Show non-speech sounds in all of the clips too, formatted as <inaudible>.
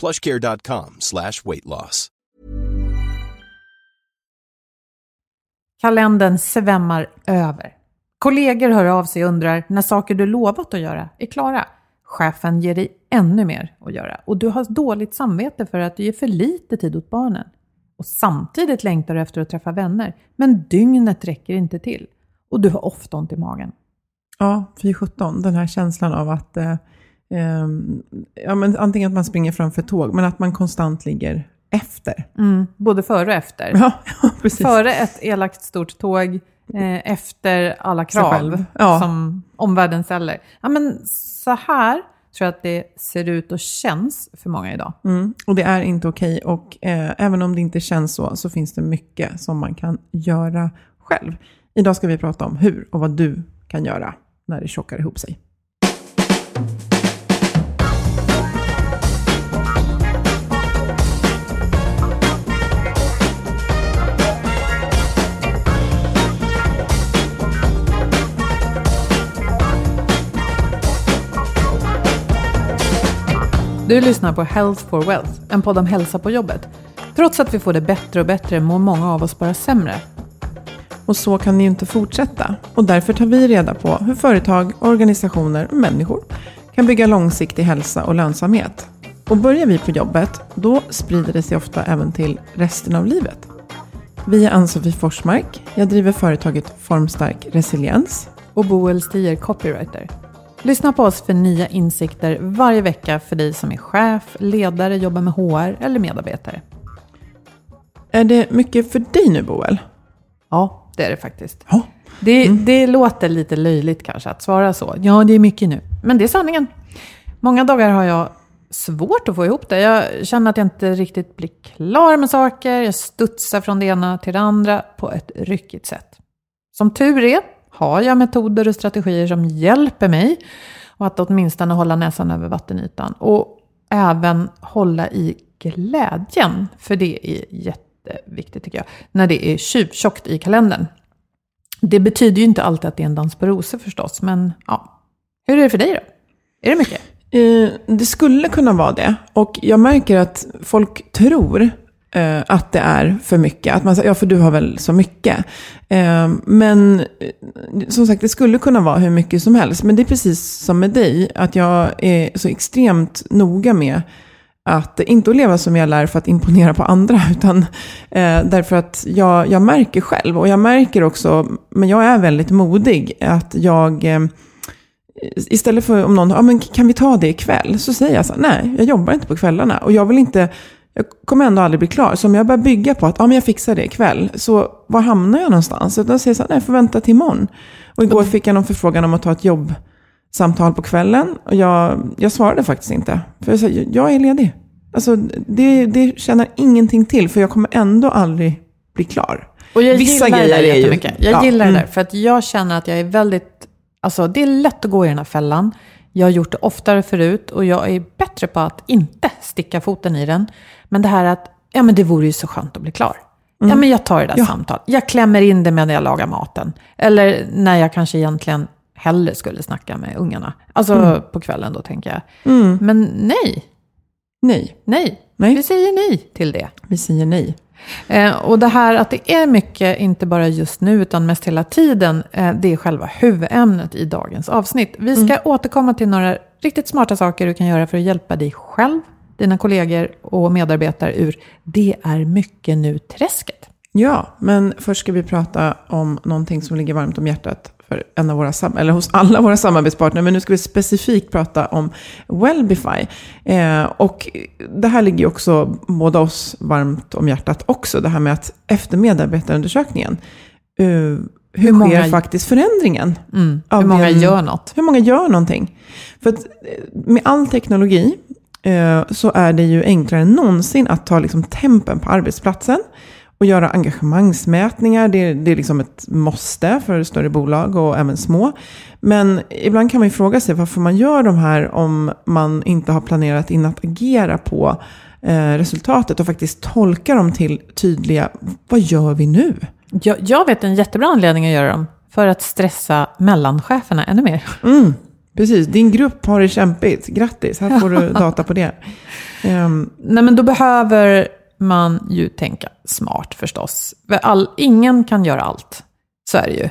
Plushcare.com slash weight loss. Kalendern svämmar över. Kollegor hör av sig och undrar när saker du lovat att göra är klara. Chefen ger dig ännu mer att göra och du har dåligt samvete för att du ger för lite tid åt barnen. Och samtidigt längtar du efter att träffa vänner, men dygnet räcker inte till. Och du har ofta ont i magen. Ja, fy sjutton. Den här känslan av att eh, ja, men antingen att man springer framför tåg, men att man konstant ligger efter. Mm, både före och efter. Ja, <laughs> precis. Före ett elakt stort tåg, eh, efter alla krav Ja. som omvärlden ställer. Ja, men så här tror jag att det ser ut och känns för många idag. Mm, och det är inte okej. Och eh, även om det inte känns så, så finns det mycket som man kan göra själv. Idag ska vi prata om hur och vad du kan göra när det tjockar ihop sig. Du lyssnar på Health for Wealth, en podd om hälsa på jobbet. Trots att vi får det bättre och bättre mår många av oss bara sämre. Och så kan det ju inte fortsätta. Och därför tar vi reda på hur företag, organisationer och människor kan bygga långsiktig hälsa och lönsamhet. Och börjar vi på jobbet, då sprider det sig ofta även till resten av livet. Vi är Ann-Sofie Forsmark. Jag driver företaget Formstark Resiliens. Och Boel Stier, copywriter. Lyssna på oss för nya insikter varje vecka för dig som är chef, ledare, jobbar med HR eller medarbetare. Är det mycket för dig nu, Boel? Ja, det är det faktiskt. Ja. Det, det låter lite löjligt kanske att svara så. Ja, det är mycket nu. Men det är sanningen. Många dagar har jag svårt att få ihop det. Jag känner att jag inte riktigt blir klar med saker. Jag studsar från det ena till det andra på ett ryckigt sätt. Som tur är har jag metoder och strategier som hjälper mig och att åtminstone hålla näsan över vattenytan. Och även hålla i glädjen, för det är jätteviktigt tycker jag, när det är tjuvtjockt i kalendern. Det betyder ju inte alltid att det är en dans på rosor förstås, men ja. Hur är det för dig då? Är det mycket? Eh, det skulle kunna vara det. Och jag märker att folk tror eh, att det är för mycket. Att man säger, ja för du har väl så mycket. Eh, men eh, som sagt, det skulle kunna vara hur mycket som helst. Men det är precis som med dig, att jag är så extremt noga med att inte att leva som jag lär för att imponera på andra, <laughs> utan eh, därför att jag, jag märker själv, och jag märker också, men jag är väldigt modig, att jag eh, istället för om någon, ja men kan vi ta det ikväll? Så säger jag så nej, jag jobbar inte på kvällarna. Och jag vill inte, jag kommer ändå aldrig bli klar. Så om jag börjar bygga på att, ja men jag fixar det ikväll, så var hamnar jag någonstans? Så då säger jag så här, nej, jag får vänta till imorgon. Och igår fick jag någon förfrågan om att ta ett jobbsamtal på kvällen. Och jag, jag svarade faktiskt inte. För jag sa, jag är ledig. Alltså det, det känner ingenting till, för jag kommer ändå aldrig bli klar. Och jag Vissa gillar grejer det är jättemycket. Jag ja, gillar det mm. där, för att jag känner att jag är väldigt... Alltså det är lätt att gå i den här fällan. Jag har gjort det oftare förut och jag är bättre på att inte sticka foten i den. Men det här att ja men det vore ju så skönt att bli klar. Ja men jag tar det där Ja. samtalet. Jag klämmer in det medan jag lagar maten. Eller när jag kanske egentligen hellre skulle snacka med ungarna. Alltså på kvällen då tänker jag. Men nej, Nej, nej. Nej. Vi säger nej till det. vi säger nej. Eh, och det här att det är mycket, inte bara just nu utan mest hela tiden, eh, det är själva huvudämnet i dagens avsnitt. Vi ska återkomma till några riktigt smarta saker du kan göra för att hjälpa dig själv, dina kollegor och medarbetare ur det är mycket nu-träsket. Ja, men först ska vi prata om någonting som ligger varmt om hjärtat för en av våra, eller hos alla våra samarbetspartner. Men nu ska vi specifikt prata om Wellbify. Eh, och det här ligger ju också båda oss varmt om hjärtat också. Det här med att efter medarbetarundersökningen, eh, hur, Hur många- sker faktiskt förändringen? Mm. Hur många din- gör något? Hur många gör någonting? För att eh, med all teknologi eh, så är det ju enklare än någonsin att ta liksom tempen på arbetsplatsen och göra engagemangsmätningar. Det, det är liksom ett måste för större bolag och även små. Men ibland kan man ju fråga sig varför man gör de här om man inte har planerat in att agera på eh, resultatet och faktiskt tolka dem till tydliga, vad gör vi nu? Jag, jag vet en jättebra anledning att göra dem. För att stressa mellancheferna ännu mer. Mm, precis, din grupp har det kämpigt. Grattis, här får du <laughs> data på det. Ehm, Nej, men då behöver man ju tänka smart förstås. För All, ingen kan göra allt. Så är det ju.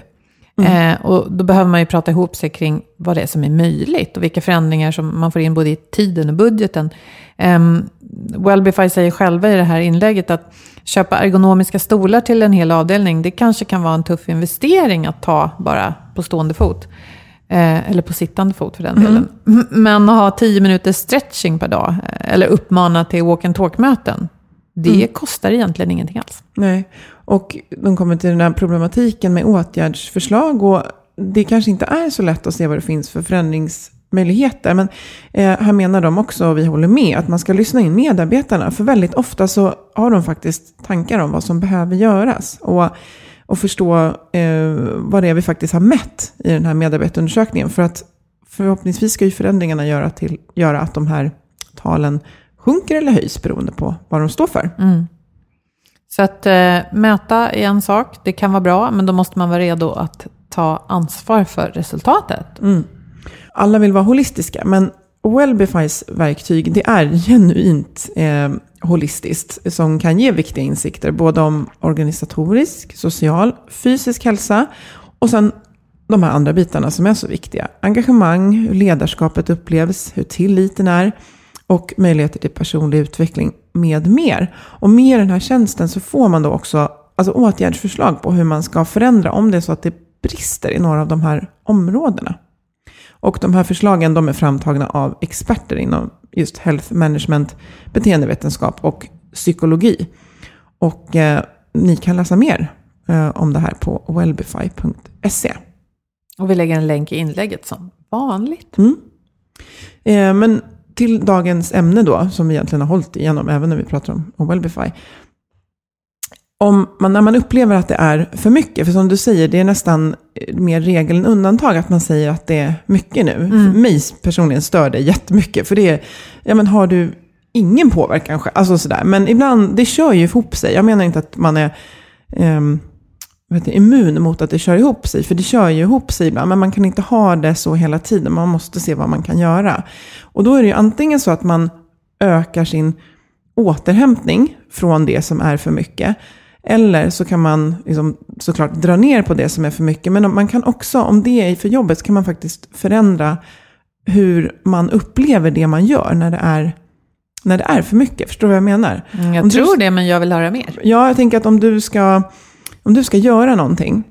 Eh, och då behöver man ju prata ihop sig kring vad det är som är möjligt och vilka förändringar som man får in både i tiden och budgeten. Um, Wellbify säger själva i det här inlägget att köpa ergonomiska stolar till en hel avdelning, det kanske kan vara en tuff investering att ta bara på stående fot. Eh, eller på sittande fot för den delen. M- Men att ha tio minuters stretching per dag, eh, eller uppmana till walk and talk-möten, det kostar egentligen ingenting alls. nej, och de kommer till den här problematiken med åtgärdsförslag och det kanske inte är så lätt att se vad det finns för förändringsmöjligheter. Men eh, här menar de också, och vi håller med, att man ska lyssna in medarbetarna. För väldigt ofta så har de faktiskt tankar om vad som behöver göras. Och, och förstå eh, vad det är vi faktiskt har mätt i den här medarbetarundersökningen. För att förhoppningsvis ska ju förändringarna göra, till, göra att de här talen sjunker eller höjs beroende på vad de står för. Så att eh, mäta är en sak, det kan vara bra, men då måste man vara redo att ta ansvar för resultatet. Alla vill vara holistiska, men Wellbifys verktyg det är genuint eh, holistiskt som kan ge viktiga insikter både om organisatorisk, social, fysisk hälsa och sen de här andra bitarna som är så viktiga. Engagemang, hur ledarskapet upplevs, hur tilliten är och möjligheter till personlig utveckling med mer. Och med den här tjänsten så får man då också alltså åtgärdsförslag på hur man ska förändra om det är så att det brister i några av de här områdena. Och de här förslagen de är framtagna av experter inom just health management, beteendevetenskap och psykologi. Och eh, ni kan läsa mer eh, om det här på wellbify.se. Och vi lägger en länk i inlägget som vanligt. Eh, men till dagens ämne då, som vi egentligen har hållit igenom, även när vi pratar om, om Wellbify. Om man, när man upplever att det är för mycket, för som du säger, det är nästan mer regel än undantag att man säger att det är mycket nu. För mig personligen stör det jättemycket, för det är, ja men har du ingen påverkan själv? Alltså sådär. Men ibland, det kör ju ihop sig. Jag menar inte att man är ehm, vet du, immun mot att det kör ihop sig, för det kör ju ihop sig ibland, men man kan inte ha det så hela tiden, man måste se vad man kan göra. Och då är det ju antingen så att man ökar sin återhämtning från det som är för mycket, eller så kan man liksom, såklart dra ner på det som är för mycket, men man kan också, om det är för jobbet, så kan man faktiskt förändra hur man upplever det man gör när det är, när det är för mycket. Förstår du vad jag menar? Mm, Jag Om du- tror det, men jag vill höra mer. Ja, jag tänker att om du ska, om du ska göra någonting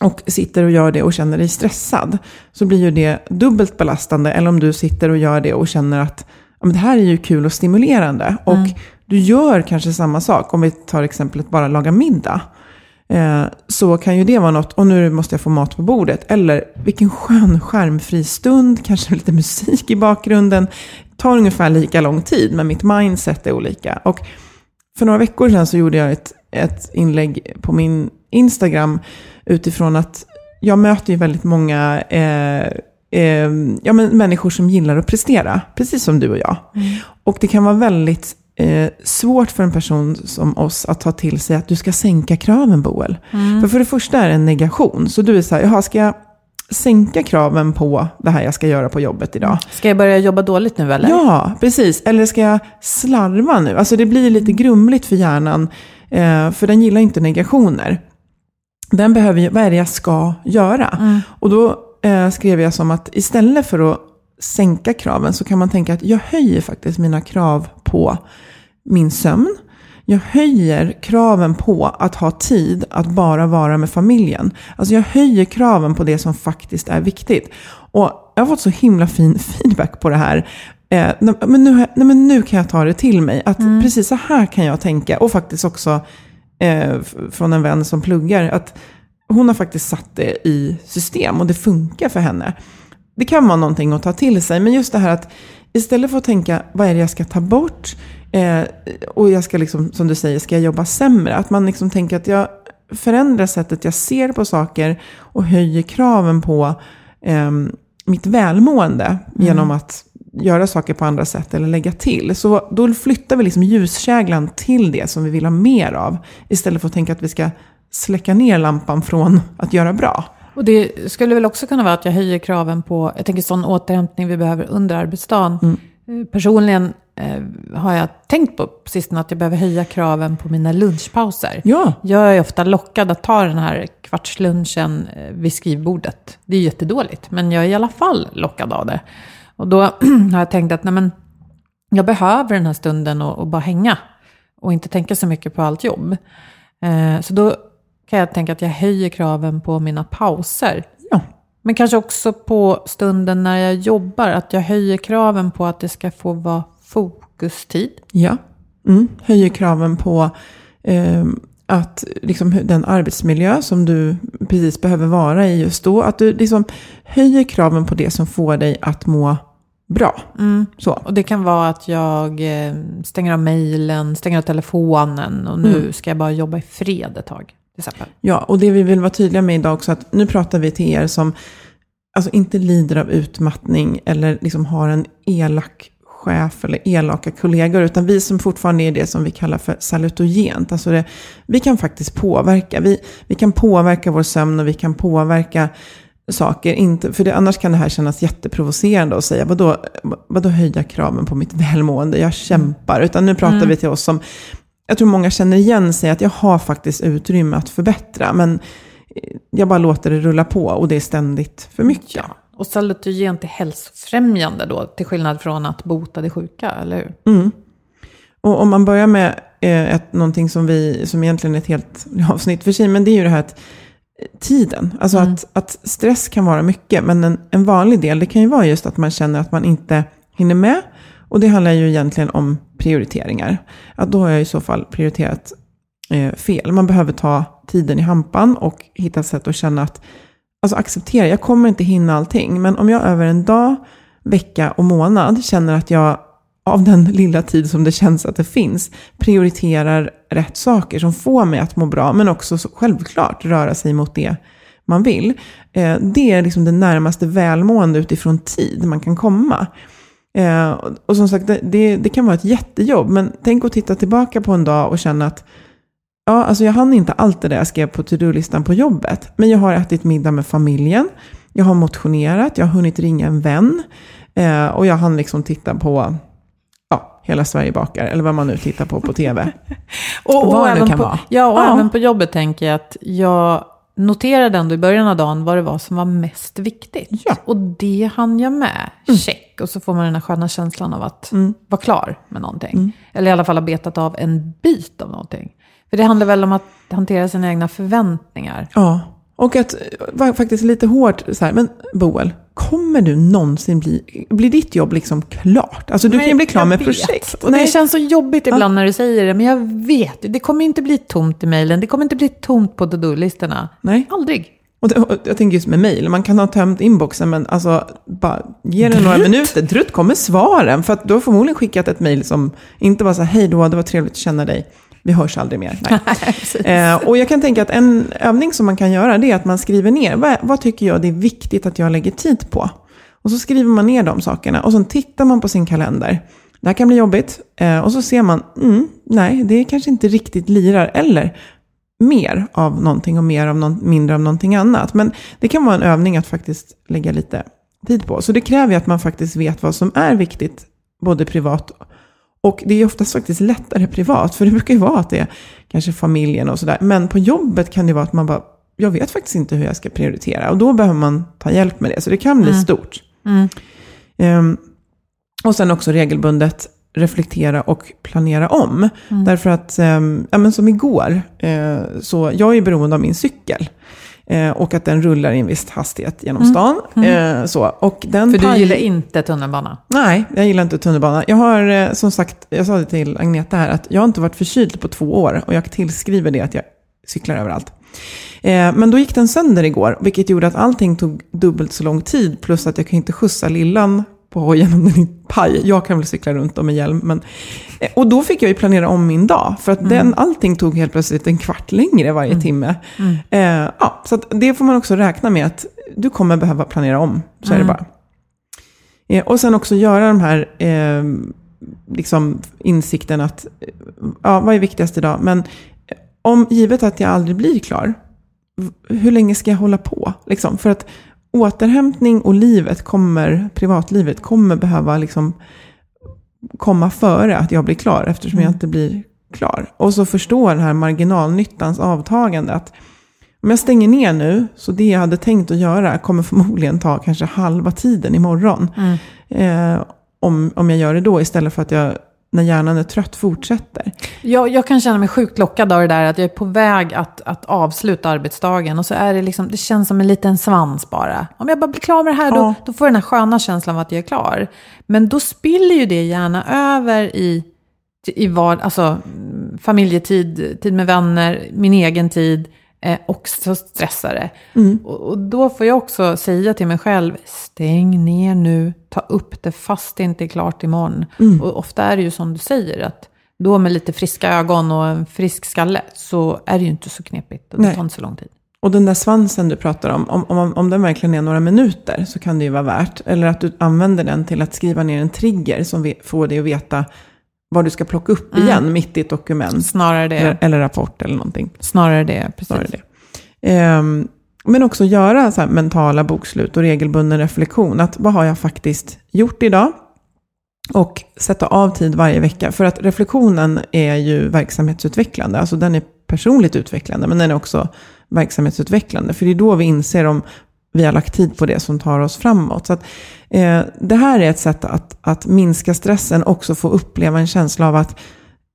och sitter och gör det och känner dig stressad, så blir ju det dubbelt belastande. Eller om du sitter och gör det och känner att ja, men det här är ju kul och stimulerande. Och du gör kanske samma sak, om vi tar exemplet bara laga middag. Eh, så kan ju det vara något, och nu måste jag få mat på bordet. Eller vilken skön skärmfri stund, kanske <laughs> lite musik i bakgrunden. tar ungefär lika lång tid, men mitt mindset är olika. Och för några veckor sedan så gjorde jag ett, ett inlägg på min Instagram utifrån att jag möter ju väldigt många eh, eh, ja, men människor som gillar att prestera, precis som du och jag. Och det kan vara väldigt eh, svårt för en person som oss att ta till sig att du ska sänka kraven Boel. För för det första är det en negation. Så du är så här, jaha, ska jag sänka kraven på det här jag ska göra på jobbet idag? Ska jag börja jobba dåligt nu eller? Ja, precis. Eller ska jag slarva nu? Alltså det blir lite grumligt för hjärnan, för den gillar inte negationer. Den behöver ju, vad är det jag ska göra? Och då eh, skrev jag som att istället för att sänka kraven så kan man tänka att jag höjer faktiskt mina krav på min sömn. Jag höjer kraven på att ha tid att bara vara med familjen. Alltså jag höjer kraven på det som faktiskt är viktigt. Och jag har fått så himla fin feedback på det här. Eh, nej, men nu, nej, men nu kan jag ta det till mig. Att precis så här kan jag tänka. Och faktiskt också eh, från en vän som pluggar. Att hon har faktiskt satt det i system och det funkar för henne. Det kan vara någonting att ta till sig. Men just det här att istället för att tänka vad är det jag ska ta bort. Eh, och jag ska liksom, som du säger, ska jag jobba sämre? Att man liksom tänker att jag förändrar sättet jag ser på saker och höjer kraven på eh, mitt välmående genom att göra saker på andra sätt eller lägga till. Så då flyttar vi liksom ljuskäglan till det som vi vill ha mer av. Istället för att tänka att vi ska släcka ner lampan från att göra bra. Och det skulle väl också kunna vara att jag höjer kraven på, jag tänker sån återhämtning vi behöver under arbetsdagen. Eh, Personligen eh, har jag tänkt på på sistone att jag behöver höja kraven på mina lunchpauser. Ja. Jag är ofta lockad att ta den här kvartslunchen eh, vid skrivbordet. Det är jättedåligt, men jag är i alla fall lockad av det. Och då <clears throat> har jag tänkt att nej men, jag behöver den här stunden och, och bara hänga. Och inte tänka så mycket på allt jobb. Eh, så då kan jag tänka att jag höjer kraven på mina pauser. Ja. Men kanske också på stunden när jag jobbar. Att jag höjer kraven på att det ska få vara fokustid. Ja. Mm. Höjer kraven på eh, att liksom, den arbetsmiljö som du precis behöver vara i just då. Att du liksom höjer kraven på det som får dig att må bra. Så. Och det kan vara att jag eh, stänger av mejlen, stänger av telefonen och nu ska jag bara jobba i fred ett tag. Ja, och det vi vill vara tydliga med idag också, att nu pratar vi till er som alltså, inte lider av utmattning eller liksom har en elak chef eller elaka kollegor, utan vi som fortfarande är det som vi kallar för salutogent. Alltså det, vi kan faktiskt påverka. Vi, vi kan påverka vår sömn och vi kan påverka saker. Inte, för det, annars kan det här kännas jätteprovocerande att säga, vadå, vadå höja kraven på mitt välmående? Jag kämpar. Utan nu pratar vi till oss som, jag tror många känner igen sig att jag har faktiskt utrymme att förbättra. Men jag bara låter det rulla på och det är ständigt för mycket. Ja. Och salutogent är hälsofrämjande då, till skillnad från att bota det sjuka, eller hur? Och om man börjar med eh, ett, någonting som, vi, som egentligen är ett helt <laughs> avsnitt för sig, men det är ju det här att eh, tiden. Alltså att, att stress kan vara mycket, men en, en vanlig del, det kan ju vara just att man känner att man inte hinner med. Och det handlar ju egentligen om prioriteringar. Att då har jag i så fall prioriterat eh, fel. Man behöver ta tiden i hampan och hitta sätt att känna att, alltså acceptera, jag kommer inte hinna allting. Men om jag över en dag, vecka och månad känner att jag av den <laughs> lilla tid som det känns att det finns, prioriterar rätt saker som får mig att må bra, men också självklart röra sig mot det man vill. Eh, det är liksom det närmaste välmående utifrån tid man kan komma. Eh, och, som sagt, det, det kan vara ett jättejobb, men tänk att titta tillbaka på en dag och känna att Ja, alltså jag hann inte allt det där jag skrev på to-do-listan på jobbet. Men jag har ätit middag med familjen. Jag har motionerat, jag har hunnit ringa en vän. Eh, och jag hann liksom titta på ja, Hela Sverige bakar, eller vad man nu tittar på på tv. <laughs> Och, Vad det kan på, vara. Ja, och Ja. även på jobbet tänker jag att jag noterade ändå i början av dagen vad det var som var mest viktigt. Ja. Och det hann jag med. Check. Och så får man den här sköna känslan av att vara klar med någonting. Eller i alla fall ha betat av en bit av någonting. För det handlar väl om att hantera sina egna förväntningar. Ja, och att vara faktiskt lite hårt så här, men Boel, kommer du någonsin bli, blir ditt jobb liksom klart? Alltså du kan ju bli klar med vet. projekt. Och det känns så jobbigt ibland när du säger det. Men jag vet det kommer inte bli tomt i mejlen. Det kommer inte bli tomt på to-do-listorna. Nej. Aldrig. Och, det, och jag tänker just med mejl, man kan ha tömt inboxen men alltså bara ge det några minuter. Drutt kommer svaren. För att du har förmodligen skickat ett mejl som inte var så här, hej då, det var trevligt att känna dig. Vi hörs aldrig mer. <laughs> Eh, och jag kan tänka att en övning som man kan göra det är att man skriver ner, vad, vad tycker jag det är viktigt att jag lägger tid på? Och så skriver man ner de sakerna och så tittar man på sin kalender. det här kan bli jobbigt. Eh, och så ser man, mm, nej, det kanske inte riktigt lirar. Eller mer av någonting och mer av någon, mindre av någonting annat. Men det kan vara en övning att faktiskt lägga lite tid på. Så det kräver ju att man faktiskt vet vad som är viktigt, både privat och det är oftast faktiskt lättare privat, för det brukar ju vara att det är kanske familjen och sådär. Men på jobbet kan det vara att man bara, jag vet faktiskt inte hur jag ska prioritera. Och då behöver man ta hjälp med det, så det kan bli Mm. stort. Mm. Ehm, och sen också regelbundet reflektera och planera om. Mm. Därför att, ehm, ja men som igår, eh, så jag är beroende av min cykel. Eh, och att den rullar i en viss hastighet genom stan. Eh, så. Och den Mm. För du gillar inte tunnelbana? Nej, jag gillar inte tunnelbana. Jag har eh, som sagt, jag sa det till Agneta här, att jag har inte varit förkyld på två år. Och jag tillskriver det att jag cyklar överallt. Eh, men då gick den sönder igår, vilket gjorde att allting tog dubbelt så lång tid. Plus att jag kan inte skjutsa lillan på hojen om den är paj. Jag kan väl cykla runt om med hjälm. Men, eh, och då fick jag ju planera om min dag. För att den, allting tog helt plötsligt en kvart längre varje timme. Eh, ja, så det får man också räkna med att du kommer behöva planera om. Så är det bara. Eh, och sen också göra de här eh, liksom insikten att, eh, ja, vad är viktigast idag? Men eh, om, givet att jag aldrig blir klar, hur länge ska jag hålla på? Liksom? För att återhämtning och livet kommer, privatlivet kommer behöva liksom komma före att jag blir klar, eftersom jag inte blir klar. Och så förstå den här marginalnyttans avtagande. Att om jag stänger ner nu, så det jag hade tänkt att göra kommer <laughs> förmodligen ta kanske halva tiden imorgon. Eh, om, om jag gör det då, istället för att jag, när hjärnan är trött, fortsätter. Jag, jag kan känna mig sjukt lockad av det där att jag är på väg att, att avsluta arbetsdagen. Och så är det liksom, det känns som en liten svans bara. Om jag bara blir klar med det här, Ja. då, då får jag den här sköna känslan av att jag är klar. Men då spiller ju det gärna över i, i vad, alltså familjetid, tid med vänner, min egen tid. Eh, och så stressar det. Och, och då får jag också säga till mig själv, stäng ner nu, ta upp det fast det inte är klart imorgon. Och ofta är det ju som du säger, att då med lite friska ögon och en frisk skalle så är det ju inte så knepigt och det Nej. tar inte så lång tid. Och den där svansen du pratar om, om, om, om den verkligen är några minuter så kan det ju vara värt. Eller att du använder den till att skriva ner en trigger som får dig att veta vad du ska plocka upp igen mitt i ett dokument. Snarare det. Eller, eller rapport eller någonting. Snarare det, precis. Snarare det. Ehm, men också göra så mentala bokslut och regelbunden reflektion. Att vad har jag faktiskt gjort idag? Och sätta av tid varje vecka. För att reflektionen är ju verksamhetsutvecklande. Alltså den är personligt utvecklande, men den är också verksamhetsutvecklande. För det är då vi inser om vi har lagt tid på det som tar oss framåt. Så att, eh, det här är ett sätt att, att minska stressen, också få uppleva en känsla av att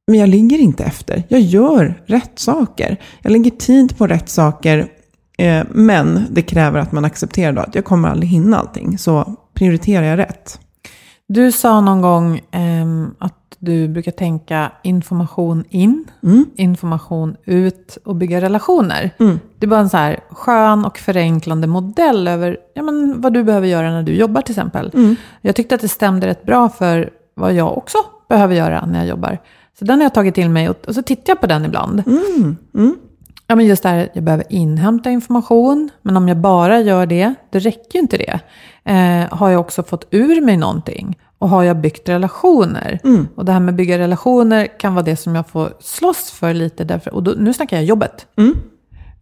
men jag ligger inte efter. Jag gör rätt saker. Jag lägger tid på rätt saker. Eh, men det kräver att man accepterar då att jag kommer aldrig hinna allting. Så prioriterar jag rätt. Du sa någon gång ehm, att du brukar tänka information in, Mm. information ut och bygga relationer. Mm. Det är bara en så här skön och förenklande modell över ja, men, vad du behöver göra när du jobbar till exempel. Mm. Jag tyckte att det stämde rätt bra för vad jag också behöver göra när jag jobbar. Så den har jag tagit till mig och, och så tittar jag på den ibland. Ja, men just det här, jag behöver inhämta information, men om jag bara gör det, det räcker ju inte det. Eh, har jag också fått ur mig någonting? Och har jag byggt relationer? Mm. Och det här med att bygga relationer kan vara det som jag får slåss för lite. Därför, och då, nu snackar jag jobbet. Mm.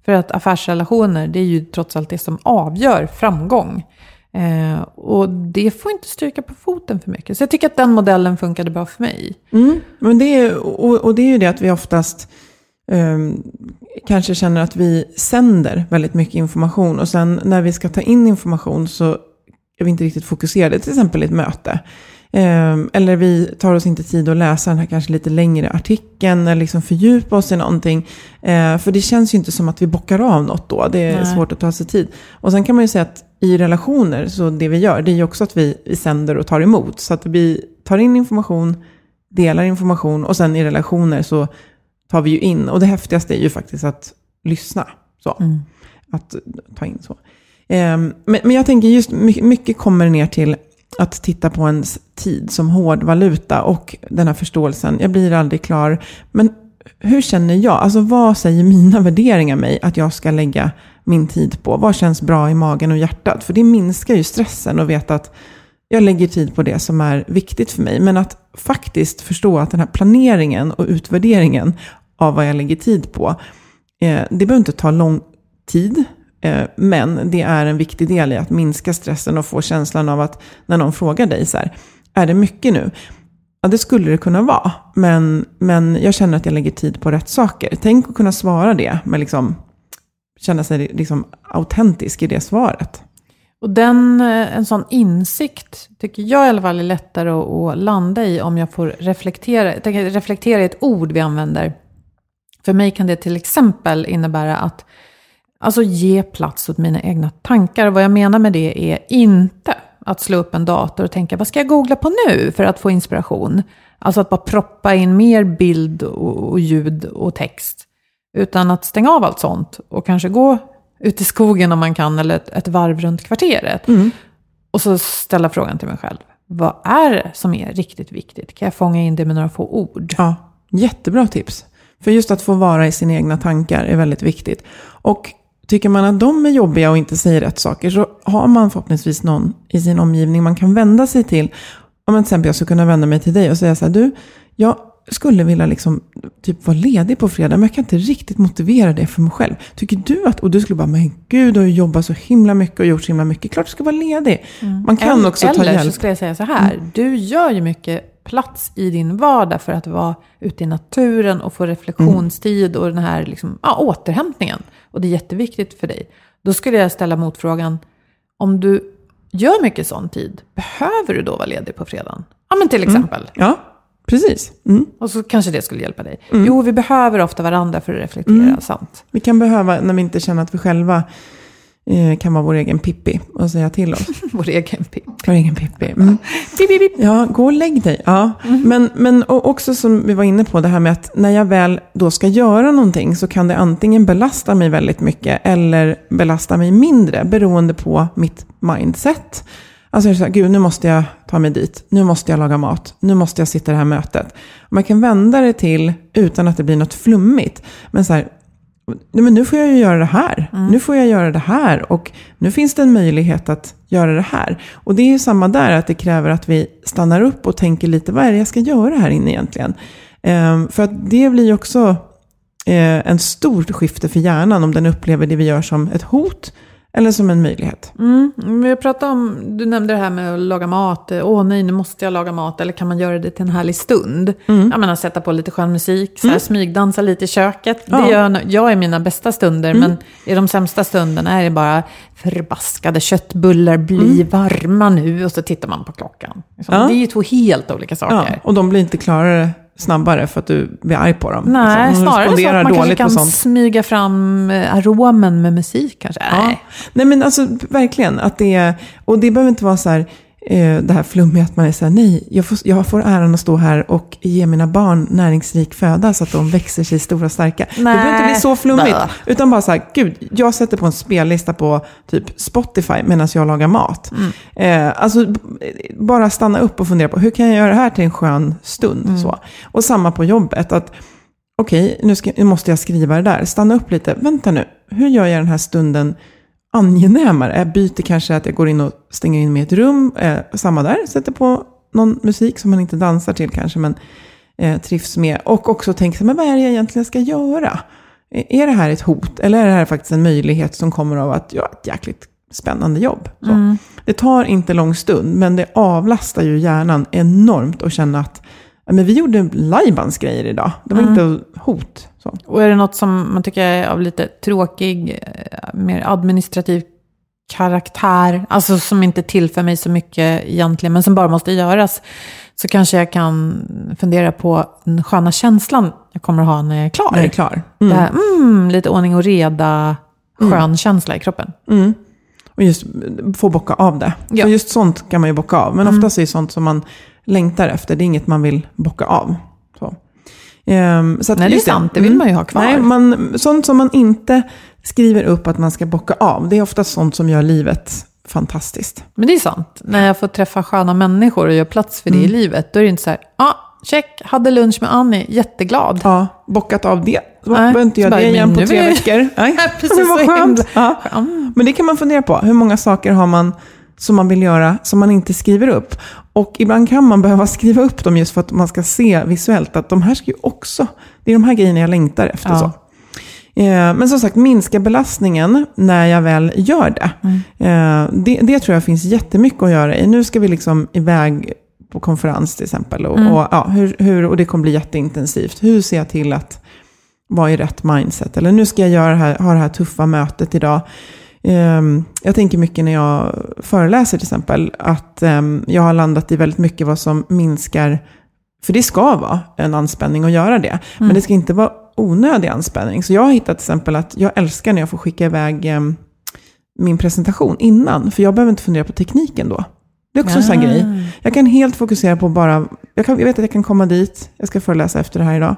För att affärsrelationer, det är ju trots allt det som avgör framgång. Eh, och det får inte stryka på foten för mycket. Så jag tycker att den modellen funkade bra för mig. Mm. Men det är, och, och det är ju det att vi oftast kanske känner att vi sänder väldigt mycket information. Och sen när vi ska ta in information så är vi inte riktigt fokuserade. Till exempel i ett möte. Ehm, eller vi tar oss inte tid att läsa den här kanske lite längre artikeln. Eller liksom fördjupa oss i någonting. Eh, för det känns ju inte som att vi bockar av något då. Det är Nej. svårt att ta sig tid. Och sen kan man ju säga att i relationer, så det vi gör, det är ju också att vi, vi sänder och tar emot. Så att vi tar in information, delar information och sen i relationer så tar vi ju in. Och det häftigaste är ju faktiskt att lyssna. Så. Att ta in så. Ehm, men, men jag tänker just mycket, kommer ner till att titta på ens tid som hård valuta och den här förståelsen. Jag blir aldrig klar. Men hur känner jag? Alltså vad säger mina värderingar mig att jag ska lägga min tid på? Vad känns bra i magen och hjärtat? För det minskar ju stressen att veta att jag lägger tid på det som är viktigt för mig. Men att faktiskt förstå att den här planeringen och utvärderingen av vad jag lägger tid på, eh, det behöver inte ta lång tid. Eh, men det är en viktig del i att minska stressen och få känslan av att när någon frågar dig så här, är det mycket nu? Ja, det skulle det kunna vara. Men, men jag känner att jag lägger tid på rätt saker. Tänk att kunna svara det, men liksom känna sig liksom autentisk i det svaret. Och den, eh, en sån insikt tycker jag i alla fall är lättare att, att landa i om jag får reflektera. Jag reflektera är ett ord vi använder. För mig kan det till exempel innebära att alltså ge plats åt mina egna tankar. Vad jag menar med det är inte att slå upp en dator och tänka vad ska jag googla på nu för att få inspiration. Alltså att bara proppa in mer bild och, och ljud och text. Utan att stänga av allt sånt och kanske gå ut i skogen om man kan, eller ett, ett varv runt kvarteret. Mm. Och så ställa frågan till mig själv. Vad är det som är riktigt viktigt? Kan jag fånga in det med några få ord? Ja, jättebra tips. För just att få vara i sina egna tankar är väldigt viktigt. Och tycker man att de är jobbiga och inte säger rätt saker så har man förhoppningsvis någon i sin omgivning man kan vända sig till. Om till exempel jag skulle kunna vända mig till dig och säga så här, du, jag skulle vilja liksom, typ vara ledig på fredag, men jag kan inte riktigt motivera det för mig själv. Tycker du att, och du skulle bara, men gud, du har jobbat så himla mycket och gjort så himla mycket. Klart du ska vara ledig. Man kan eller, också ta eller hjälp. så skulle jag säga så här. Du gör ju mycket plats i din vardag för att vara ute i naturen och få reflektionstid och den här liksom, ja, återhämtningen. Och det är jätteviktigt för dig. Då skulle jag ställa motfrågan. Om du gör mycket sån tid, behöver du då vara ledig på fredagen? Ja, men till exempel. Ja, precis. Mm. Och så kanske det skulle hjälpa dig. Jo, vi behöver ofta varandra för att reflektera, sant. Vi kan behöva, när vi inte känner att vi själva eh, kan vara vår egen Pippi och säga till oss. <laughs> Vår egen pipp. Vår egen Pippi. Mm. Pip, pip, pip. Ja, gå och lägg dig. Ja. Men, men och också som vi var inne på, det här med att när jag väl då ska göra någonting så kan det antingen belasta mig väldigt mycket eller belasta mig mindre beroende på mitt mindset. Alltså jag är så här, gud nu måste jag ta mig dit, nu måste jag laga mat, nu måste jag sitta i det här mötet. Man kan vända det till, utan att det blir något flummigt, men så här, Nej, men nu får jag ju göra det här. Nu får jag göra det här. Och nu finns det en möjlighet att göra det här. Och det är ju samma där, att det kräver att vi stannar upp och tänker lite, vad är det jag ska göra här inne egentligen? Ehm, för att det blir ju också eh, en stor skifte för hjärnan om den upplever det vi gör som ett hot eller som en möjlighet. Mm, jag pratade om, du nämnde det här med att laga mat. Åh nej, nu måste jag laga mat. Eller kan man göra det till en härlig stund? Jag menar sätta på lite skön musik, så här, smygdansa lite i köket. Det Ja. gör jag i mina bästa stunder, men i de sämsta stunderna är det bara förbaskade köttbullar, bli varma nu. Och så tittar man på klockan. Liksom. Ja. Det är ju två helt olika Ja, saker. och de blir inte klarare snabbare för att du blir arg på dem. Nej. De snarare så att man kanske kan smyga fram eh, aromen med musik kanske. Ja. Nej. Nej men alltså verkligen. Att det, är- och det behöver inte vara så här, eh, det här flummiga att man är så här, nej, jag får, jag får äran att stå här och ge mina barn näringsrik föda så att de växer sig stora och starka. Det behöver inte bli så flummigt. Utan bara så här, gud, jag sätter på en spellista på typ Spotify medan jag lagar mat. Eh, alltså bara stanna upp och fundera på, hur kan jag göra det här till en skön stund? Så. Och samma på jobbet. att Okej, nu, ska, nu måste jag skriva det där. Stanna upp lite. Vänta nu, hur gör jag den här stunden angenämare? Jag byter kanske att jag går in och stänger in mig i ett rum. Eh, samma där, sätter på någon musik som man inte dansar till kanske, men eh, trivs med. Och också tänker, men vad är det jag egentligen ska göra? Är det här ett hot eller är det här faktiskt en möjlighet som kommer av att göra ett jäkligt spännande jobb? Så. Det tar inte lång stund, men det avlastar ju hjärnan enormt att känna att men vi gjorde Lajbans grejer idag. Det var inte hot. Så. Och är det något som man tycker är av lite tråkig, eh, mer administrativ karaktär, alltså som inte tillför mig så mycket egentligen, men som bara måste göras, så kanske jag kan fundera på den sköna känslan jag kommer att ha när jag är klar. När jag är klar. Det Mm. här, mm, lite ordning och reda, skön känsla i kroppen. Mm. Och just få bocka av det. Ja. För just sånt kan man ju bocka av. Men oftast är det sånt som man längtar efter. Det är inget man vill bocka av. Så. Ehm, så att Nej, det är sant. Det vill man ju ha kvar. Nej, man, sånt som man inte skriver upp att man ska bocka av. Det är ofta sånt som gör livet fantastiskt. Men det är sant. När jag får träffa sköna människor och gör plats för det Mm. i livet, då är det inte så här, ja, ah, check, hade lunch med Annie, jätteglad. Ja, bockat av det. Så Nej, behöver inte göra det igen på tre jag- veckor. <laughs> Nej, Precis, <laughs> vad så skönt. Ja. Mm. Men det kan man fundera på. Hur många saker har man som man vill göra, som man inte skriver upp. Och ibland kan man behöva <laughs> skriva upp dem just för att man ska se visuellt att de här ska ju också, det är de här grejerna jag längtar efter. Ja. Så. Eh, Men som sagt, minska belastningen när jag väl gör det. Eh, det. Det tror jag finns jättemycket att göra i. Nu ska vi liksom iväg på konferens till exempel. Och, och, ja, hur, hur, och det kommer bli jätteintensivt. Hur ser jag till att vara i rätt mindset? Eller nu ska jag göra det här, ha det här tuffa mötet idag. Ehm, jag tänker mycket när jag föreläser till exempel, att ehm, jag har landat i väldigt mycket vad som minskar, för det ska vara en anspänning att göra det, men det ska inte vara onödig anspänning. Så jag har hittat till exempel att jag älskar när jag får skicka iväg ehm, min presentation innan, för jag behöver inte fundera på tekniken då. Det är också en sån här grej. Jag kan helt fokusera på bara, jag, kan, jag vet att jag kan komma dit, jag ska föreläsa efter det här idag.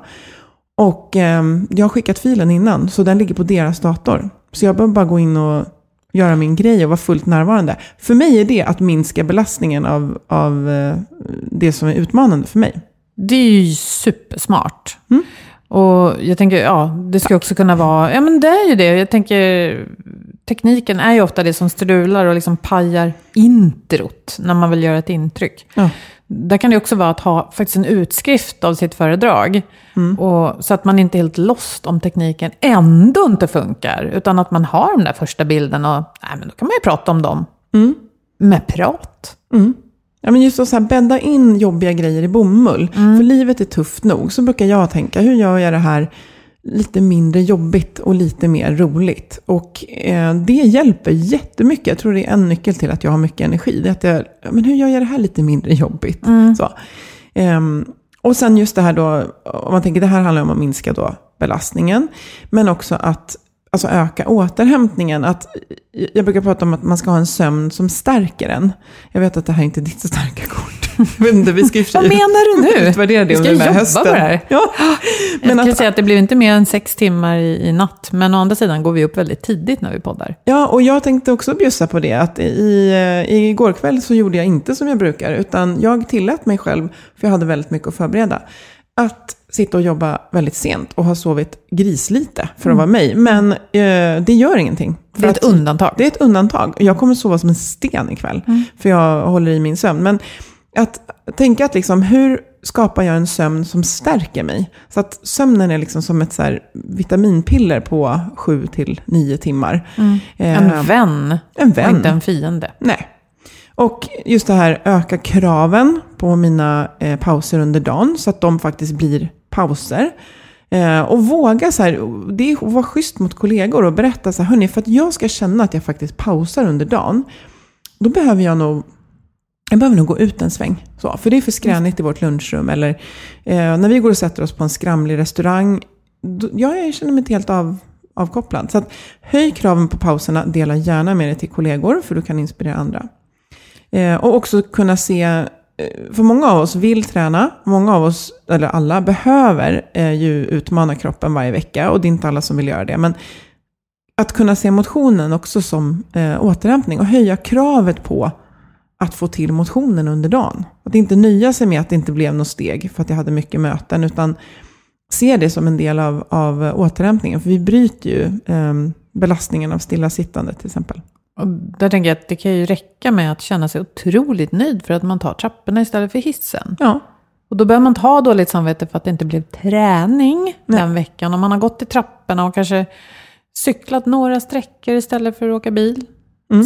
Och ehm, jag har skickat filen innan, så den ligger på deras dator. Så jag behöver bara gå in och göra min grej och vara fullt närvarande. För mig är det att minska belastningen av, av eh, det som är utmanande för mig. Det är ju supersmart. Mm. Och jag tänker, ja, det ska också kunna vara, ja men det är ju det. Jag tänker, tekniken är ju ofta det som strular och liksom pajar introt när man vill göra ett intryck. Ja. Där kan det också vara att ha faktiskt en utskrift av sitt föredrag. Och, så att man inte är helt lost om tekniken ändå inte funkar. Utan att man har den där första bilden och nej, men då kan man ju prata om dem. Med prat. Ja, men just att så här bädda in jobbiga grejer i bomull. För livet är tufft nog. Så brukar jag tänka, hur gör jag det här lite mindre jobbigt och lite mer roligt? Och eh, det hjälper jättemycket. Jag tror det är en nyckel till att jag har mycket energi. Det är att jag, ja, men hur gör jag det här lite mindre jobbigt? Så. Ehm, och sen just det här då, om man tänker det här handlar om att minska då belastningen. Men också att alltså öka återhämtningen. Att, jag brukar prata om att man ska ha en sömn som stärker en. Jag vet att det här inte är ditt starka kort. Jag inte, vi ska i Vad menar du nu? utvärdera det Vi ska jobba hösten. på det här. Ja. Jag Men skulle att, säga att det blev inte mer än sex timmar i, i natt. Men å andra sidan går vi upp väldigt tidigt när vi poddar. ja, och jag tänkte också bjussa på det. Att i, eh, igår kväll så gjorde jag inte som jag brukar. Utan jag tillät mig själv, för jag hade väldigt mycket att förbereda. Att sitta och jobba väldigt sent och ha sovit grislite för att vara mig. Men eh, det gör ingenting. För Det är ett undantag. Det är ett undantag. Jag kommer sova som en sten ikväll. För jag håller i min sömn. Men att tänka att liksom, hur skapar jag en sömn som stärker mig? Så att sömnen är liksom som ett så vitaminpiller på sju till nio timmar. Eh, En vän, en och vän. inte en fiende. Nej. Och just det här öka kraven på mina eh, pauser under dagen så att de faktiskt blir pauser. Eh, och våga så här, det är vara schysst mot kollegor och berätta så här, hörni, för att jag ska känna att jag faktiskt pausar under dagen, då behöver jag nog jag behöver nog gå ut en sväng. Så, för det är för skränigt i vårt lunchrum. Eller eh, när vi går och sätter oss på en skramlig restaurang. Då, ja, jag känner mig inte helt av, avkopplad. Så att, höj kraven på pauserna. Dela gärna med dig till kollegor. För du kan inspirera andra. Eh, och också kunna se. eh, För många av oss vill träna. Många av oss, eller alla, behöver eh, ju utmana kroppen varje vecka. Och det är inte alla som vill göra det. Men att kunna se motionen också som eh, återhämtning. Och höja kravet på att få till motionen under dagen. Att inte nöja sig med att det inte blev något steg för att jag hade mycket möten, utan se det som en del av, av återhämtningen. För vi bryter ju eh, belastningen av stillasittande till exempel. Och där tänker jag att det kan ju räcka med att känna sig otroligt nöjd för att man tar trapporna istället för hissen. Ja, Och då behöver man inte ha dåligt samvete för att det inte blev träning den veckan. Om man har gått i trapporna och kanske cyklat några sträckor istället för att åka bil.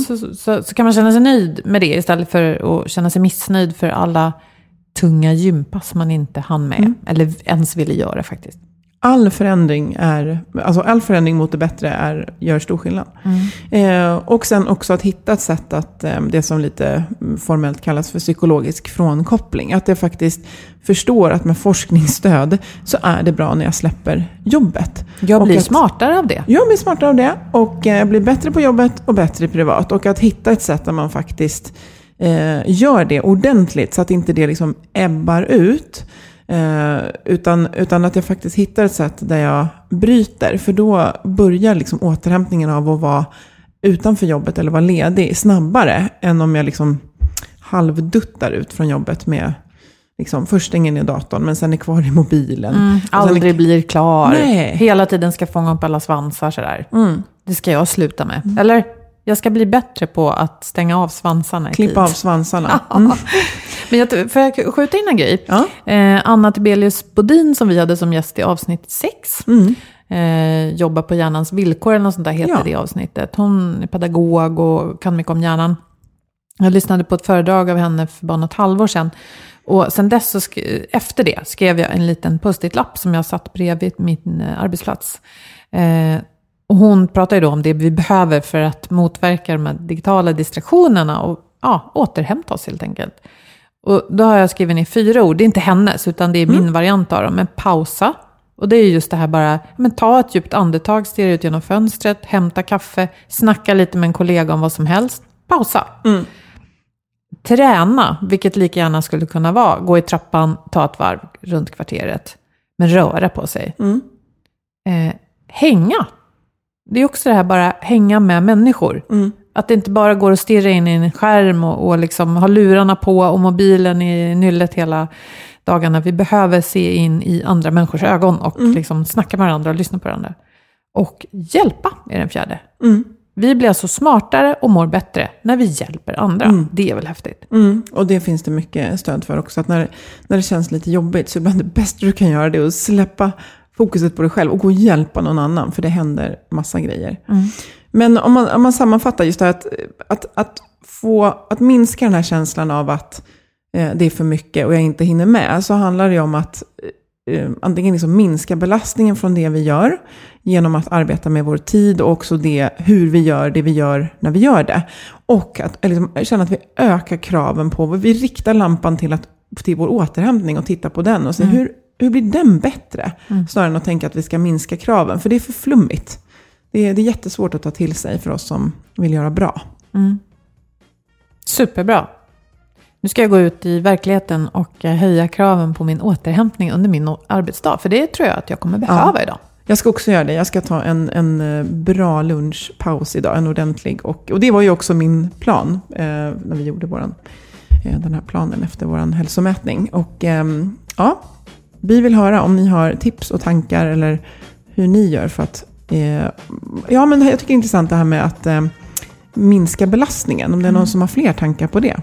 Så, så, så kan man känna sig nöjd med det istället för att känna sig missnöjd för alla tunga gympass man inte hann med. Eller ens ville göra faktiskt. All förändring, är, alltså all förändring mot det bättre är, gör stor skillnad. Eh, och sen också att hitta ett sätt att, eh, det som lite mm, formellt kallas för psykologisk frånkoppling. Att jag faktiskt förstår att med forskningsstöd så är det bra när jag släpper jobbet. Jag blir att- smartare av det. Jag blir smartare av det och eh, blir bättre på jobbet och bättre privat. Och att hitta ett sätt där man faktiskt eh, gör det ordentligt så att inte det liksom ebbar ut. Eh, utan, utan att jag faktiskt hittar ett sätt där jag bryter. För då börjar liksom återhämtningen av att vara utanför jobbet eller vara ledig snabbare än om jag liksom halvduttar ut från jobbet med liksom, först stänger ner datorn men sen är kvar i mobilen. Och sen är- Aldrig blir klar. Nej. Hela tiden ska fånga upp alla svansar sådär. Mm. Det ska jag sluta med. Eller? Jag ska bli bättre på att stänga av svansarna i tid. Klippa av svansarna. <laughs> Men jag, får jag skjuta in en grej? Ja. Eh, Anna Tibelius Bodin som vi hade som gäst i avsnitt 6. Mm. Eh, jobbar på hjärnans villkor eller något sånt där heter Ja. det avsnittet. Hon är pedagog och kan mycket om hjärnan. Jag lyssnade på ett föredrag av henne för bara något halvår sedan. Och sen dess, så efter det, skrev jag en liten post-it-lapp som jag satt bredvid min eh, arbetsplats. Eh, och hon pratar ju då om det vi behöver för att motverka de här digitala distraktionerna och ja, återhämta oss helt enkelt. Och då har jag skrivit ner fyra ord, det är inte hennes, utan det är min variant av dem. Men pausa, och det är just det här bara, men ta ett djupt andetag, stirra ut genom fönstret, hämta kaffe, snacka lite med en kollega om vad som helst. Pausa. Träna, vilket lika gärna skulle kunna vara, gå i trappan, ta ett varv runt kvarteret, men röra på sig. Eh, hänga. Det är också det här bara hänga med människor. Att det inte bara går att stirra in i en skärm och, och liksom ha lurarna på och mobilen i nyllet hela dagarna. Vi behöver se in i andra människors ögon och liksom snacka med varandra och lyssna på varandra. Och hjälpa är den fjärde. Vi blir alltså smartare och mår bättre när vi hjälper andra. Det är väl häftigt? Mm, och det finns det mycket stöd för också. Att när, när det känns lite jobbigt så ibland det bästa du kan göra det är att släppa fokuset på dig själv och gå och hjälpa någon annan. För det händer massa grejer. Men om man, om man sammanfattar just det här att, att, att, få, att minska den här känslan av att eh, det är för mycket och jag inte hinner med. Så handlar det om att eh, antingen liksom minska belastningen från det vi gör genom att arbeta med vår tid och också det, hur vi gör det vi gör när vi gör det. Och att eh, liksom, känna att vi ökar kraven på, vi riktar lampan till, att, till vår återhämtning och tittar på den och se hur, hur blir den bättre? Snarare än att tänka att vi ska minska kraven, för det är för flummigt. Det är, det är jättesvårt att ta till sig för oss som vill göra bra. Superbra. Nu ska jag gå ut i verkligheten och eh, höja kraven på min återhämtning under min arbetsdag. För det tror jag att jag kommer behöva idag. Jag ska också göra det. Jag ska ta en, en eh, bra lunchpaus idag, en ordentlig. Och, och det var ju också min plan eh, när vi gjorde våran, eh, den här planen efter vår hälsomätning. Och ehm, ja, vi vill höra om ni har tips och tankar eller hur ni gör för att... Eh, ja, men jag tycker det är intressant det här med att eh, minska belastningen. Om det är någon som har fler tankar på det.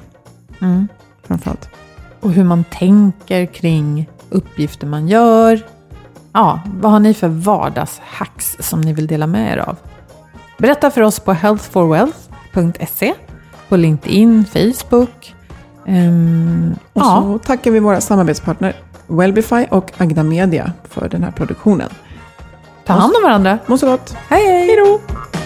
Mm. Framförallt. Och hur man tänker kring uppgifter man gör. Ja, vad har ni för vardagshacks som ni vill dela med er av? Berätta för oss på healthforwealth.se, på LinkedIn, Facebook. Ehm, Och ja, så tackar vi våra samarbetspartner Wellbify och Agda Media för den här produktionen. Ta hand om varandra. Må så gott! Hej, hej! Hej